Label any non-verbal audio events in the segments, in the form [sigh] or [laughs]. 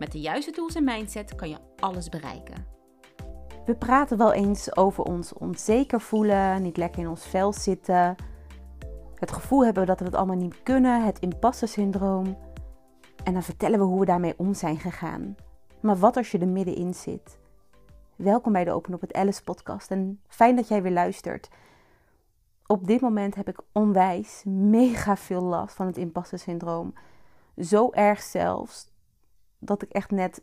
Met de juiste tools en mindset kan je alles bereiken. We praten wel eens over ons onzeker voelen, niet lekker in ons vel zitten. Het gevoel hebben dat we het allemaal niet kunnen, het impasse syndroom. En dan vertellen we hoe we daarmee om zijn gegaan. Maar wat als je er middenin zit? Welkom bij de Open op het Alice podcast en fijn dat jij weer luistert. Op dit moment heb ik onwijs mega veel last van het impasse syndroom. Zo erg zelfs dat ik echt net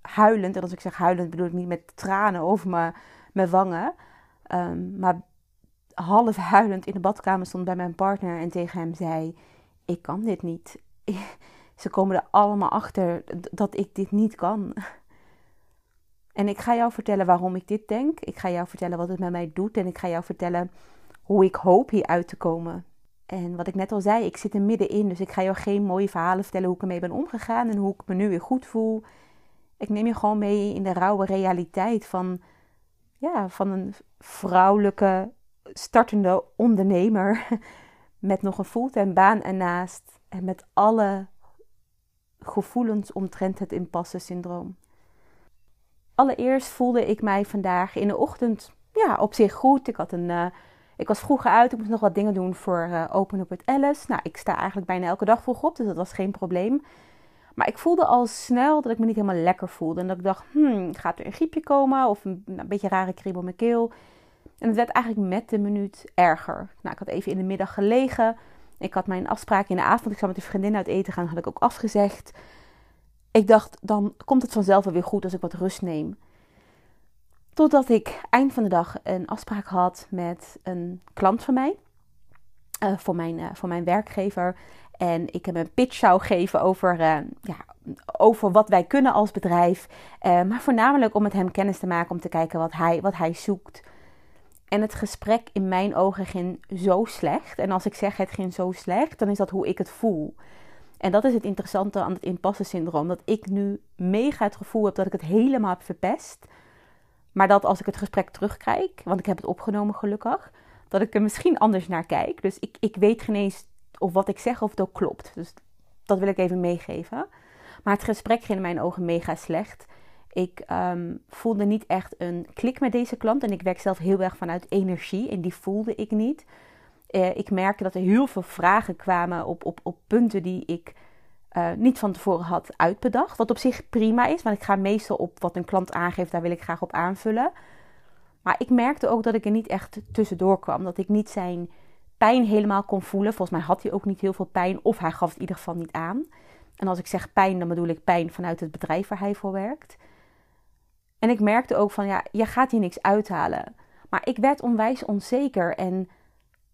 huilend, en als ik zeg huilend bedoel ik niet met tranen over mijn, mijn wangen, um, maar half huilend in de badkamer stond bij mijn partner en tegen hem zei: Ik kan dit niet. [laughs] Ze komen er allemaal achter dat ik dit niet kan. [laughs] En ik ga jou vertellen waarom ik dit denk. Ik ga jou vertellen wat het met mij doet. En ik ga jou vertellen hoe ik hoop hieruit te komen. En wat ik net al zei, ik zit er middenin. Dus ik ga jou geen mooie verhalen vertellen hoe ik ermee ben omgegaan en hoe ik me nu weer goed voel. Ik neem je gewoon mee in de rauwe realiteit van, ja, van een vrouwelijke startende ondernemer. [laughs] Met nog een fulltime baan ernaast. En met alle gevoelens omtrent het impasse syndroom. Allereerst voelde ik mij vandaag in de ochtend ja, op zich goed. Ik had een. Uh, ik was vroeger uit, ik moest nog wat dingen doen voor uh, Open Up with Alice. Nou, ik sta eigenlijk bijna elke dag vroeg op, dus dat was geen probleem. Maar ik voelde al snel dat ik me niet helemaal lekker voelde. En dat ik dacht, hmm, gaat er een griepje komen? Of een, een beetje rare kriebel in mijn keel. En het werd eigenlijk met de minuut erger. Nou, ik had even in de middag gelegen. Ik had mijn afspraak in de avond. Ik zou met een vriendin uit eten gaan, had ik ook afgezegd. Ik dacht, dan komt het vanzelf wel weer goed als ik wat rust neem. Totdat ik eind van de dag een afspraak had met een klant van mij. Uh, voor, mijn, uh, voor mijn werkgever. En ik hem een pitch zou geven over, uh, ja, over wat wij kunnen als bedrijf. maar voornamelijk om met hem kennis te maken. Om te kijken wat hij, wat hij zoekt. En het gesprek in mijn ogen ging zo slecht. En als ik zeg het ging zo slecht, dan is dat hoe ik het voel. En dat is het interessante aan het impasse syndroom. Dat ik nu mega het gevoel heb dat ik het helemaal heb verpest. Maar dat als ik het gesprek terugkijk, want ik heb het opgenomen gelukkig, dat ik er misschien anders naar kijk. Dus ik, ik weet geen eens of wat ik zeg of het ook klopt. Dus dat wil ik even meegeven. Maar het gesprek ging in mijn ogen mega slecht. Ik um, voelde niet echt een klik met deze klant. En ik werk zelf heel erg vanuit energie. En die voelde ik niet. Uh, ik merkte dat er heel veel vragen kwamen op, op, op punten die ik uh, niet van tevoren had uitbedacht. Wat op zich prima is, want ik ga meestal op wat een klant aangeeft, daar wil ik graag op aanvullen. Maar ik merkte ook dat ik er niet echt tussendoor kwam. Dat ik niet zijn pijn helemaal kon voelen. Volgens mij had hij ook niet heel veel pijn, of hij gaf het in ieder geval niet aan. En als ik zeg pijn, dan bedoel ik pijn vanuit het bedrijf waar hij voor werkt. En ik merkte ook van, ja, je gaat hier niks uithalen. Maar ik werd onwijs onzeker en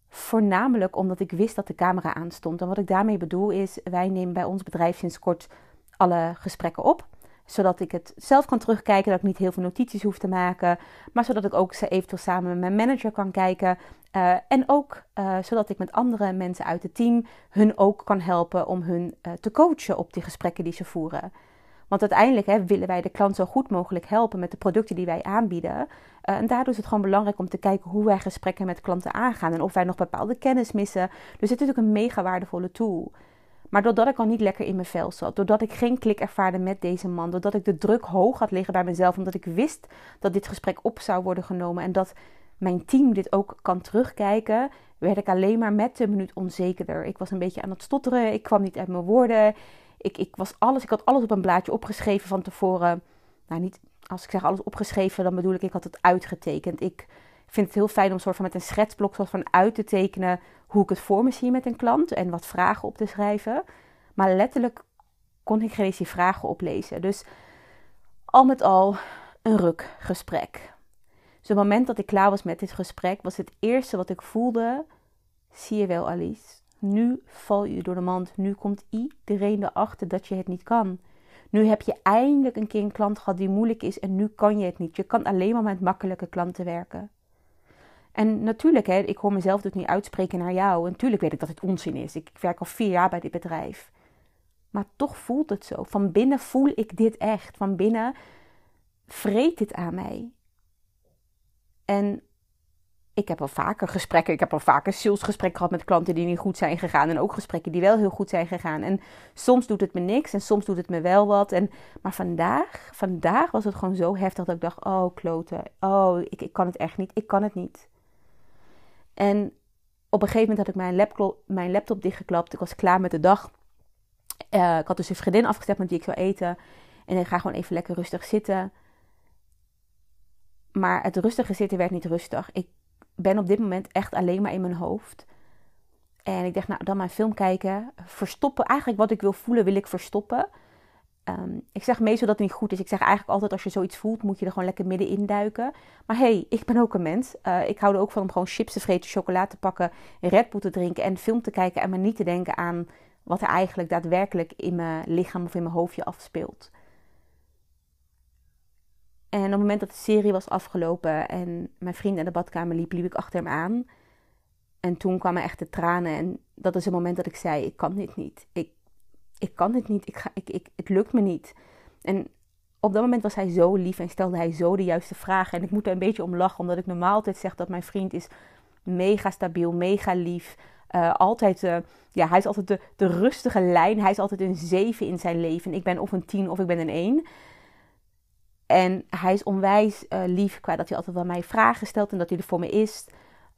voornamelijk omdat ik wist dat de camera aanstond. En wat ik daarmee bedoel is, wij nemen bij ons bedrijf sinds kort alle gesprekken op zodat ik het zelf kan terugkijken, dat ik niet heel veel notities hoef te maken. Maar zodat ik ook eventueel samen met mijn manager kan kijken. Uh, en ook uh, zodat ik met andere mensen uit het team hun ook kan helpen om hun uh, te coachen op die gesprekken die ze voeren. Want uiteindelijk hè, willen wij de klant zo goed mogelijk helpen met de producten die wij aanbieden. Uh, en daardoor is het gewoon belangrijk om te kijken hoe wij gesprekken met klanten aangaan. En of wij nog bepaalde kennis missen. Dus het is natuurlijk een mega waardevolle tool. Maar doordat ik al niet lekker in mijn vel zat, doordat ik geen klik ervaarde met deze man, doordat ik de druk hoog had liggen bij mezelf, omdat ik wist dat dit gesprek op zou worden genomen en dat mijn team dit ook kan terugkijken, werd ik alleen maar met de minuut onzekerder. Ik was een beetje aan het stotteren, ik kwam niet uit mijn woorden. Ik, ik, was alles, ik had alles op een blaadje opgeschreven van tevoren. Nou, niet als ik zeg alles opgeschreven, dan bedoel ik, ik had het uitgetekend. Ik vind het heel fijn om soort van met een schetsblok soort van uit te tekenen hoe ik het voor me zie met een klant en wat vragen op te schrijven. Maar letterlijk kon ik geen die vragen oplezen. Dus al met al een rukgesprek. Dus op het moment dat ik klaar was met dit gesprek, was het eerste wat ik voelde: zie je wel, Alice. Nu val je door de mand. Nu komt iedereen erachter dat je het niet kan. Nu heb je eindelijk een keer een klant gehad die moeilijk is en nu kan je het niet. Je kan alleen maar met makkelijke klanten werken. En natuurlijk, hè, ik hoor mezelf dus niet uitspreken naar jou. En natuurlijk weet ik dat het onzin is. Ik, ik werk al vier jaar bij dit bedrijf. Maar toch voelt het zo. Van binnen voel ik dit echt. Van binnen vreet dit aan mij. En ik heb al vaker gesprekken. Ik heb al vaker salesgesprekken gehad met klanten die niet goed zijn gegaan. En ook gesprekken die wel heel goed zijn gegaan. En soms doet het me niks en soms doet het me wel wat. En, maar vandaag, vandaag was het gewoon zo heftig dat ik dacht: oh, kloten. Oh, ik, ik kan het echt niet. Ik kan het niet. En op een gegeven moment had ik mijn laptop, mijn laptop dichtgeklapt. Ik was klaar met de dag. Uh, ik had dus een vriendin afgestemd met die ik zou eten. En ik ga gewoon even lekker rustig zitten. Maar het rustige zitten werd niet rustig. Ik ben op dit moment echt alleen maar in mijn hoofd. En ik dacht, nou, dan maar film kijken. Verstoppen. Eigenlijk wat ik wil voelen, wil ik verstoppen. Um, ik zeg meestal dat het niet goed is. Ik zeg eigenlijk altijd, als je zoiets voelt, moet je er gewoon lekker middenin duiken. Maar hey, ik ben ook een mens. Uh, ik hou er ook van om gewoon chips te vreten, chocolade te pakken, Red Bull te drinken en film te kijken. En maar niet te denken aan wat er eigenlijk daadwerkelijk in mijn lichaam of in mijn hoofdje afspeelt. En op het moment dat de serie was afgelopen en mijn vriend in de badkamer liep, liep ik achter hem aan. En toen kwamen echt de tranen. En dat is het moment dat ik zei: Ik kan dit niet. Ik, ik kan dit niet. Ik ga, ik, ik, het lukt me niet. En op dat moment was hij zo lief en stelde hij zo de juiste vragen. En ik moet er een beetje om lachen, omdat ik normaal altijd zeg dat mijn vriend is mega stabiel, mega lief. Uh, altijd, uh, ja, hij is altijd de, de rustige lijn. Hij is altijd een 7 in zijn leven. Ik ben of een 10 of ik ben een 1. En hij is onwijs uh, lief qua dat hij altijd wel mij vragen stelt en dat hij er voor me is.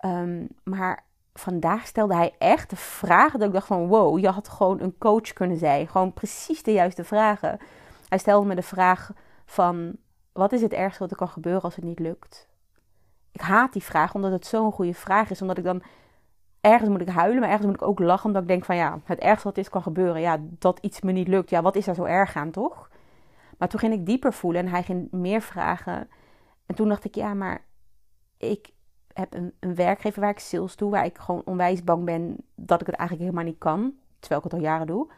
Um, maar vandaag stelde hij echt de vragen dat ik dacht van wow, je had gewoon een coach kunnen zijn. Gewoon precies de juiste vragen. Hij stelde me de vraag van wat is het ergste wat er kan gebeuren als het niet lukt? Ik haat die vraag omdat het zo'n goede vraag is. Omdat ik dan ergens moet ik huilen, maar ergens moet ik ook lachen. Omdat ik denk van ja, het ergste wat is kan gebeuren. Ja, dat iets me niet lukt. Ja, wat is daar zo erg aan toch? Maar toen ging ik dieper voelen en hij ging meer vragen. En toen dacht ik ja, maar ik heb een, een werkgever waar ik sales doe, waar ik gewoon onwijs bang ben dat ik het eigenlijk helemaal niet kan, terwijl ik het al jaren doe.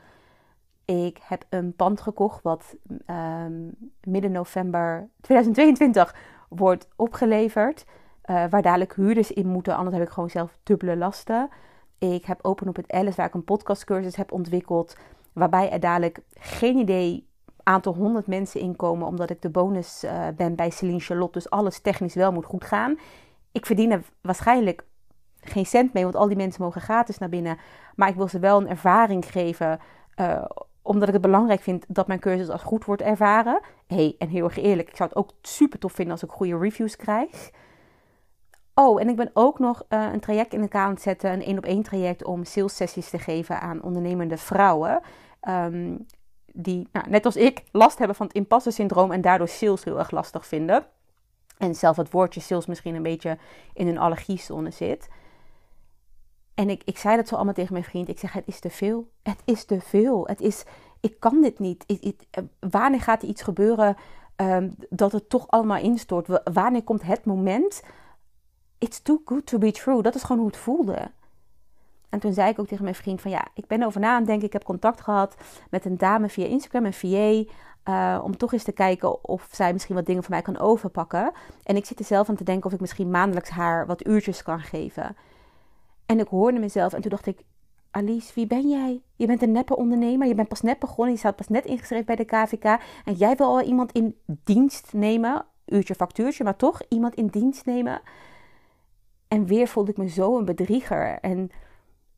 Ik heb een pand gekocht wat um, midden november 2022 wordt opgeleverd. Uh, waar dadelijk huurders in moeten, anders heb ik gewoon zelf dubbele lasten. Ik heb Open op het Alice, waar ik een podcastcursus heb ontwikkeld. Waarbij er dadelijk geen idee aantal honderd mensen inkomen. Omdat ik de bonus uh, ben bij Celine Charlotte. Dus alles technisch wel moet goed gaan ik verdien er waarschijnlijk geen cent mee, want al die mensen mogen gratis naar binnen. Maar ik wil ze wel een ervaring geven, uh, omdat ik het belangrijk vind dat mijn cursus als goed wordt ervaren. hey, en heel erg eerlijk, ik zou het ook super tof vinden als ik goede reviews krijg. Oh, en ik ben ook nog uh, een traject in elkaar aan het zetten, een één op één traject om sales sessies te geven aan ondernemende vrouwen. Um, die, nou, net als ik, last hebben van het impasse syndroom en daardoor sales heel erg lastig vinden. En zelf het woordje sales misschien een beetje in een allergiezone zit. En ik, ik zei dat zo allemaal tegen mijn vriend. Ik zeg, het is te veel. Het is te veel. Het is, ik kan dit niet. Eh, wanneer gaat er iets gebeuren um, dat het toch allemaal instort? Wanneer komt het moment? It's too good to be true. Dat is gewoon hoe het voelde. En toen zei ik ook tegen mijn vriend van ja, ik ben over na aan denken. Ik heb contact gehad met een dame via Instagram, een VA. Uh, om toch eens te kijken of zij misschien wat dingen voor mij kan overpakken. En ik zit er zelf aan te denken of ik misschien maandelijks haar wat uurtjes kan geven. En ik hoorde mezelf en toen dacht ik: Alice, wie ben jij? Je bent een neppe ondernemer. Je bent pas net begonnen. Je staat pas net ingeschreven bij de KVK. En jij wil al iemand in dienst nemen. Uurtje, factuurtje, maar toch iemand in dienst nemen. En weer voelde ik me zo een bedrieger. En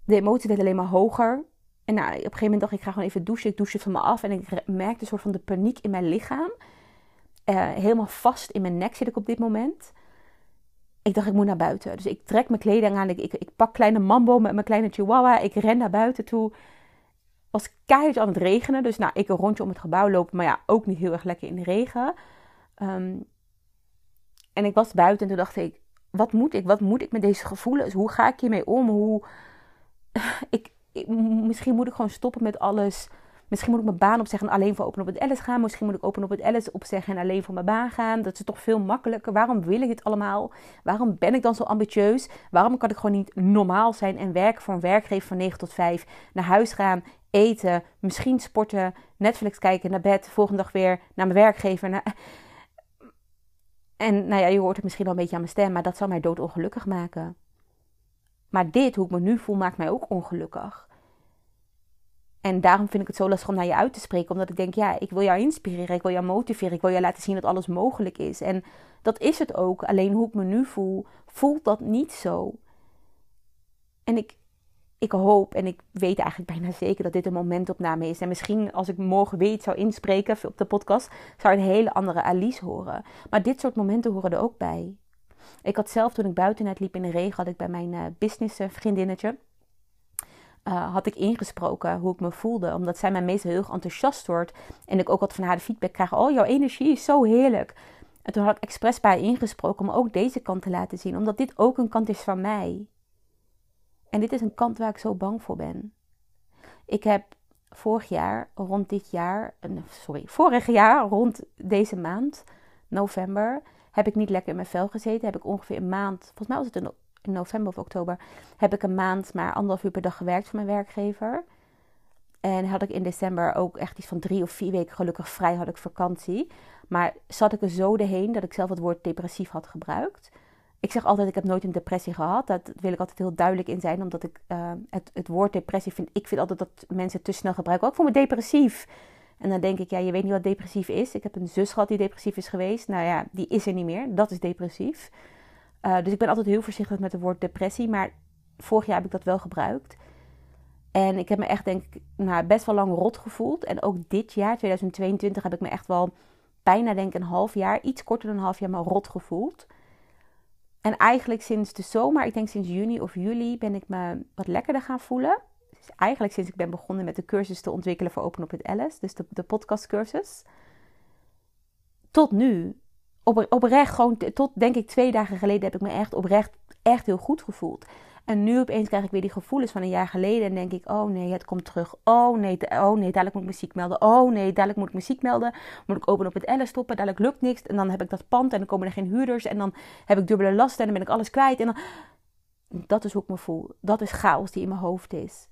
de emotie werd alleen maar hoger. En nou, op een gegeven moment dacht ik, ik ga gewoon even douchen. Ik douche van me af en ik merkte een soort van de paniek in mijn lichaam. Uh, helemaal vast in mijn nek zit ik op dit moment. Ik dacht, ik moet naar buiten. Dus ik trek mijn kleding aan. Ik, ik, ik pak kleine mambo met mijn kleine chihuahua. Ik ren naar buiten toe. was keihard aan het regenen. Dus nou, ik een rondje om het gebouw lopen. Maar ja, ook niet heel erg lekker in de regen. Um, en ik was buiten en toen dacht ik, wat moet ik? Wat moet ik met deze gevoelens? Hoe ga ik hiermee om? Hoe... [laughs] Ik, misschien moet ik gewoon stoppen met alles. Misschien moet ik mijn baan opzeggen en alleen voor open op het LS gaan. Misschien moet ik open op het LS opzeggen en alleen voor mijn baan gaan. Dat is toch veel makkelijker. Waarom wil ik dit allemaal? Waarom ben ik dan zo ambitieus? Waarom kan ik gewoon niet normaal zijn en werken voor een werkgever van 9 tot 5? Naar huis gaan, eten, misschien sporten, Netflix kijken, naar bed, volgende dag weer naar mijn werkgever. [laughs] En nou ja, je hoort het misschien al een beetje aan mijn stem, maar dat zou mij doodongelukkig maken. Maar dit, hoe ik me nu voel, maakt mij ook ongelukkig. En daarom vind ik het zo lastig om naar je uit te spreken. Omdat ik denk, ja, ik wil jou inspireren, ik wil jou motiveren, ik wil jou laten zien dat alles mogelijk is. En dat is het ook. Alleen hoe ik me nu voel, voelt dat niet zo. En ik, ik hoop en ik weet eigenlijk bijna zeker dat dit een momentopname is. En misschien als ik morgen weer iets zou inspreken op de podcast, zou een hele andere Alice horen. Maar dit soort momenten horen er ook bij. Ik had zelf toen ik buiten liep in de regen, had ik bij mijn uh, business vriendinnetje uh, had ik ingesproken hoe ik me voelde. Omdat zij mij meestal heel enthousiast wordt. En ik ook wat van haar de feedback krijg. Oh, jouw energie is zo heerlijk. En toen had ik expres bij haar ingesproken om ook deze kant te laten zien. Omdat dit ook een kant is van mij. En dit is een kant waar ik zo bang voor ben. Ik heb vorig jaar, rond dit jaar, sorry, vorig jaar, rond deze maand, november, heb ik niet lekker in mijn vel gezeten. Heb ik ongeveer een maand, volgens mij was het in november of oktober heb ik een maand maar anderhalf uur per dag gewerkt voor mijn werkgever. En had ik in december ook echt iets van drie of vier weken gelukkig vrij, had ik vakantie. Maar zat ik er zo doorheen dat ik zelf het woord depressief had gebruikt. Ik zeg altijd, ik heb nooit een depressie gehad. Dat wil ik altijd heel duidelijk in zijn. Omdat ik uh, het, het woord depressie vind... Ik vind altijd dat mensen te snel gebruiken. Ook voor me depressief. En dan denk ik, ja, je weet niet wat depressief is. Ik heb een zus gehad die depressief is geweest. Nou ja, die is er niet meer. Dat is depressief. Uh, dus ik ben altijd heel voorzichtig met het woord depressie. Maar vorig jaar heb ik dat wel gebruikt. En ik heb me echt, denk ik, nou, best wel lang rot gevoeld. En ook dit jaar, 2022, heb ik me echt wel bijna, denk ik, een half jaar, iets korter dan een half jaar, maar rot gevoeld. En eigenlijk sinds de zomer, ik denk sinds juni of juli, ben ik me wat lekkerder gaan voelen. Eigenlijk sinds ik ben begonnen met de cursus te ontwikkelen voor Open op het Alice, dus de, de podcastcursus. Tot nu op, oprecht, gewoon tot denk ik twee dagen geleden heb ik me echt oprecht echt heel goed gevoeld. En nu opeens krijg ik weer die gevoelens van een jaar geleden. En denk ik, oh nee, het komt terug. Oh nee, oh nee, dadelijk moet ik muziek melden. Oh nee, dadelijk moet ik muziek melden. Moet ik open op het L stoppen. Dadelijk lukt niks. En dan heb ik dat pand en dan komen er geen huurders. En dan heb ik dubbele lasten en dan ben ik alles kwijt. En dan... Dat is hoe ik me voel. Dat is chaos die in mijn hoofd is.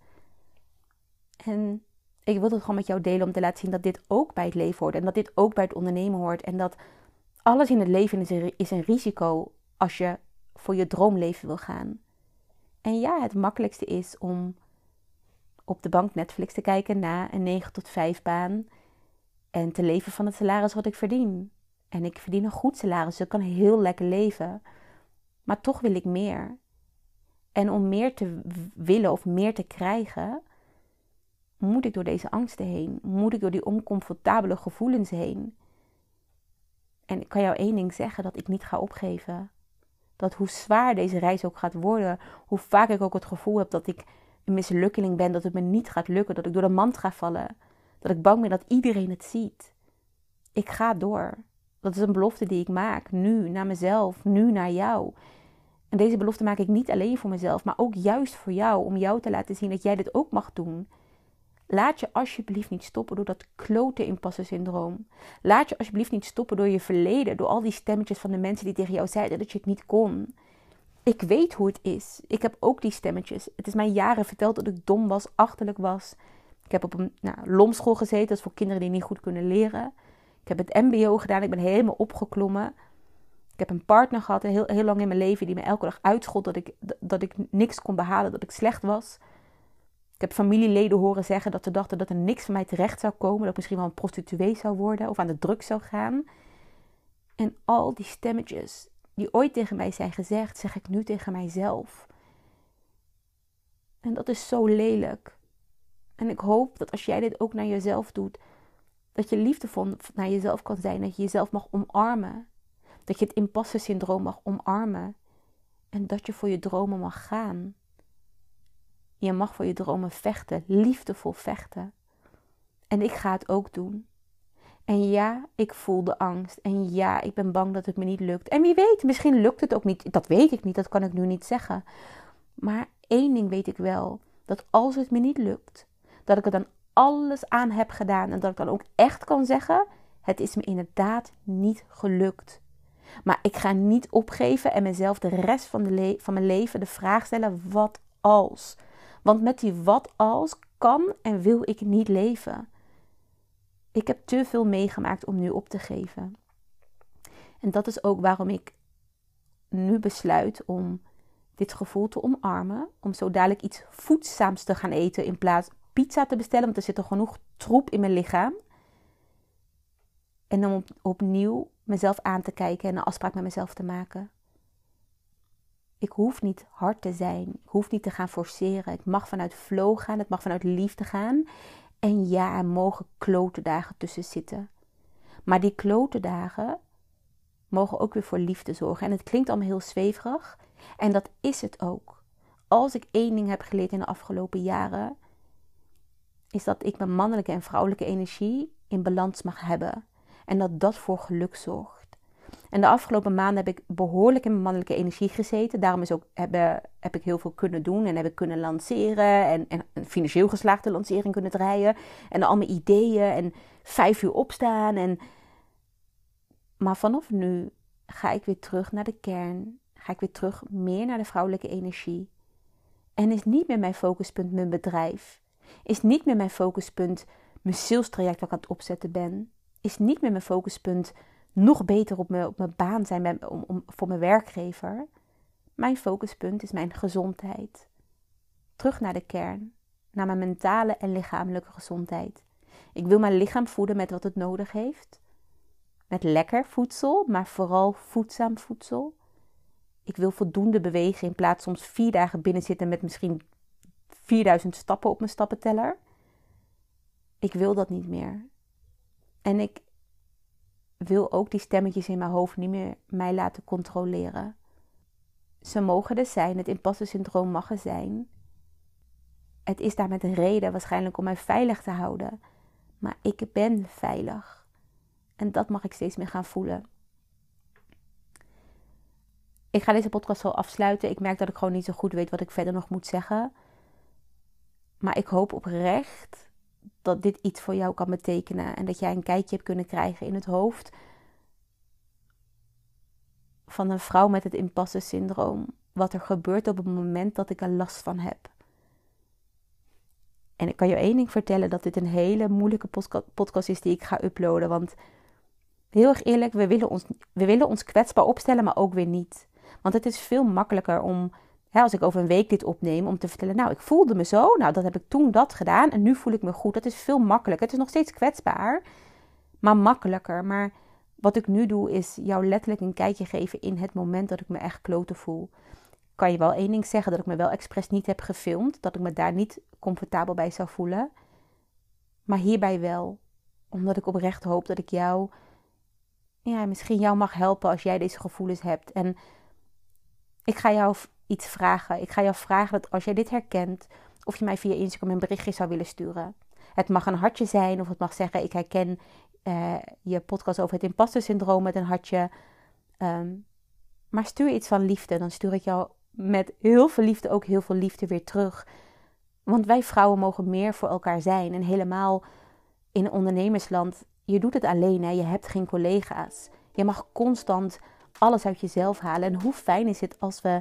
En ik wil het gewoon met jou delen om te laten zien dat dit ook bij het leven hoort. En dat dit ook bij het ondernemen hoort. En dat alles in het leven is een, is risico als je voor je droomleven wil gaan. En ja, het makkelijkste is om op de bank Netflix te kijken na een 9 tot 5 baan en te leven van het salaris wat ik verdien. En ik verdien een goed salaris, dus ik kan heel lekker leven. Maar toch wil ik meer. En om meer te willen of meer te krijgen, moet ik door deze angsten heen. Moet ik door die oncomfortabele gevoelens heen. En ik kan jou één ding zeggen: dat ik niet ga opgeven. Dat hoe zwaar deze reis ook gaat worden, hoe vaak ik ook het gevoel heb dat ik een mislukkeling ben, dat het me niet gaat lukken, dat ik door de mand ga vallen, dat ik bang ben dat iedereen het ziet. Ik ga door. Dat is een belofte die ik maak, nu naar mezelf, nu naar jou. En deze belofte maak ik niet alleen voor mezelf, maar ook juist voor jou, om jou te laten zien dat jij dit ook mag doen. Laat je alsjeblieft niet stoppen door dat klote impasse syndroom. Laat je alsjeblieft niet stoppen door je verleden, door al die stemmetjes van de mensen die tegen jou zeiden dat je het niet kon. Ik weet hoe het is. Ik heb ook die stemmetjes. Het is mij jaren verteld dat ik dom was, achterlijk was. Ik heb op een nou, lomschool gezeten, dat is voor kinderen die niet goed kunnen leren. Ik heb het MBO gedaan, ik ben helemaal opgeklommen. Ik heb een partner gehad heel, heel lang in mijn leven die me elke dag uitschot dat ik, dat ik niks kon behalen, dat ik slecht was. Ik heb familieleden horen zeggen dat ze dachten dat er niks van mij terecht zou komen. Dat ik misschien wel een prostituee zou worden of aan de druk zou gaan. En al die stemmetjes die ooit tegen mij zijn gezegd, zeg ik nu tegen mijzelf. En dat is zo lelijk. En ik hoop dat als jij dit ook naar jezelf doet, dat je liefdevol naar jezelf kan zijn. Dat je jezelf mag omarmen. Dat je het imposter syndroom mag omarmen. En dat je voor je dromen mag gaan. Je mag voor je dromen vechten, liefdevol vechten. En ik ga het ook doen. En ja, ik voel de angst. En ja, ik ben bang dat het me niet lukt. En wie weet, misschien lukt het ook niet. Dat weet ik niet, dat kan ik nu niet zeggen. Maar één ding weet ik wel: dat als het me niet lukt, dat ik er dan alles aan heb gedaan. En dat ik dan ook echt kan zeggen: het is me inderdaad niet gelukt. Maar ik ga niet opgeven en mezelf de rest van, de van mijn leven de vraag stellen: wat als? Want met die wat als kan en wil ik niet leven. Ik heb te veel meegemaakt om nu op te geven. En dat is ook waarom ik nu besluit om dit gevoel te omarmen. Om zo dadelijk iets voedzaams te gaan eten in plaats pizza te bestellen. Want er zit er genoeg troep in mijn lichaam. En om op, opnieuw mezelf aan te kijken en een afspraak met mezelf te maken. Ik hoef niet hard te zijn. Ik hoef niet te gaan forceren. Het mag vanuit flow gaan. Het mag vanuit liefde gaan. En ja, er mogen klote dagen tussen zitten. Maar die klote dagen mogen ook weer voor liefde zorgen. En het klinkt allemaal heel zweverig. En dat is het ook. Als ik één ding heb geleerd in de afgelopen jaren, is dat ik mijn mannelijke en vrouwelijke energie in balans mag hebben. En dat dat voor geluk zorgt. En de afgelopen maanden heb ik behoorlijk in mijn mannelijke energie gezeten. Daarom is ook, heb, heb ik heel veel kunnen doen en heb ik kunnen lanceren. En, en een financieel geslaagde lancering kunnen draaien. En al mijn ideeën en vijf uur opstaan. En... Maar vanaf nu ga ik weer terug naar de kern. Ga ik weer terug meer naar de vrouwelijke energie. En is niet meer mijn focuspunt mijn bedrijf. Is niet meer mijn focuspunt mijn sales traject wat ik aan het opzetten ben. Is niet meer mijn focuspunt nog beter op mijn, op mijn baan zijn om, om, voor mijn werkgever. Mijn focuspunt is mijn gezondheid. Terug naar de kern, naar mijn mentale en lichamelijke gezondheid. Ik wil mijn lichaam voeden met wat het nodig heeft. Met lekker voedsel, maar vooral voedzaam voedsel. Ik wil voldoende bewegen in plaats soms vier dagen binnen zitten met misschien 4000 stappen op mijn stappenteller. Ik wil dat niet meer. En ik wil ook die stemmetjes in mijn hoofd niet meer mij laten controleren. Ze mogen er zijn, het impasse syndroom mag er zijn. Het is daar met een reden waarschijnlijk om mij veilig te houden. Maar ik ben veilig. En dat mag ik steeds meer gaan voelen. Ik ga deze podcast zo afsluiten. Ik merk dat ik gewoon niet zo goed weet wat ik verder nog moet zeggen. Maar ik hoop oprecht dat dit iets voor jou kan betekenen. En dat jij een kijkje hebt kunnen krijgen in het hoofd van een vrouw met het impasse syndroom. Wat er gebeurt op het moment dat ik er last van heb. En ik kan je één ding vertellen: dat dit een hele moeilijke podcast is die ik ga uploaden. Want heel erg eerlijk, we willen ons, we willen ons kwetsbaar opstellen, maar ook weer niet. Want het is veel makkelijker om als ik over een week dit opneem, om te vertellen, nou, ik voelde me zo, nou, dat heb ik toen dat gedaan en nu voel ik me goed. Dat is veel makkelijker. Het is nog steeds kwetsbaar, maar makkelijker. Maar wat ik nu doe, is jou letterlijk een kijkje geven in het moment dat ik me echt kloten voel. Kan je wel één ding zeggen, dat ik me wel expres niet heb gefilmd, dat ik me daar niet comfortabel bij zou voelen. Maar hierbij wel, omdat ik oprecht hoop dat ik jou, ja, misschien jou mag helpen als jij deze gevoelens hebt. En ik ga jou iets vragen. Ik ga jou vragen dat als jij dit herkent, of je mij via Instagram een berichtje zou willen sturen. Het mag een hartje zijn, of het mag zeggen: Ik herken uh, je podcast over het imposter syndroom met een hartje. Ehm, maar stuur iets van liefde. Dan stuur ik jou met heel veel liefde ook heel veel liefde weer terug. Want wij vrouwen mogen meer voor elkaar zijn. En helemaal in een ondernemersland, je doet het alleen. Hè? Je hebt geen collega's. Je mag constant alles uit jezelf halen. En hoe fijn is het als we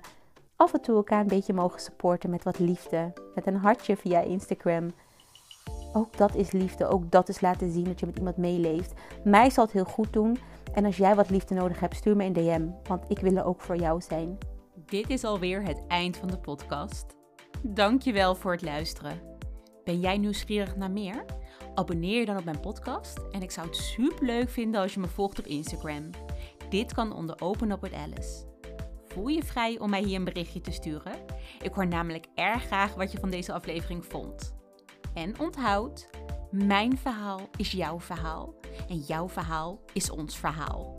af en toe elkaar een beetje mogen supporten met wat liefde. Met een hartje via Instagram. Ook dat is liefde. Ook dat is laten zien dat je met iemand meeleeft. Mij zal het heel goed doen. En als jij wat liefde nodig hebt, stuur me een DM. Want ik wil er ook voor jou zijn. Dit is alweer het eind van de podcast. Dankjewel voor het luisteren. Ben jij nieuwsgierig naar meer? Abonneer je dan op mijn podcast. En ik zou het super leuk vinden als je me volgt op Instagram. Dit kan onder Open Up with Alice voel je vrij om mij hier een berichtje te sturen. Ik hoor namelijk erg graag wat je van deze aflevering vond. En onthoud, mijn verhaal is jouw verhaal en jouw verhaal is ons verhaal.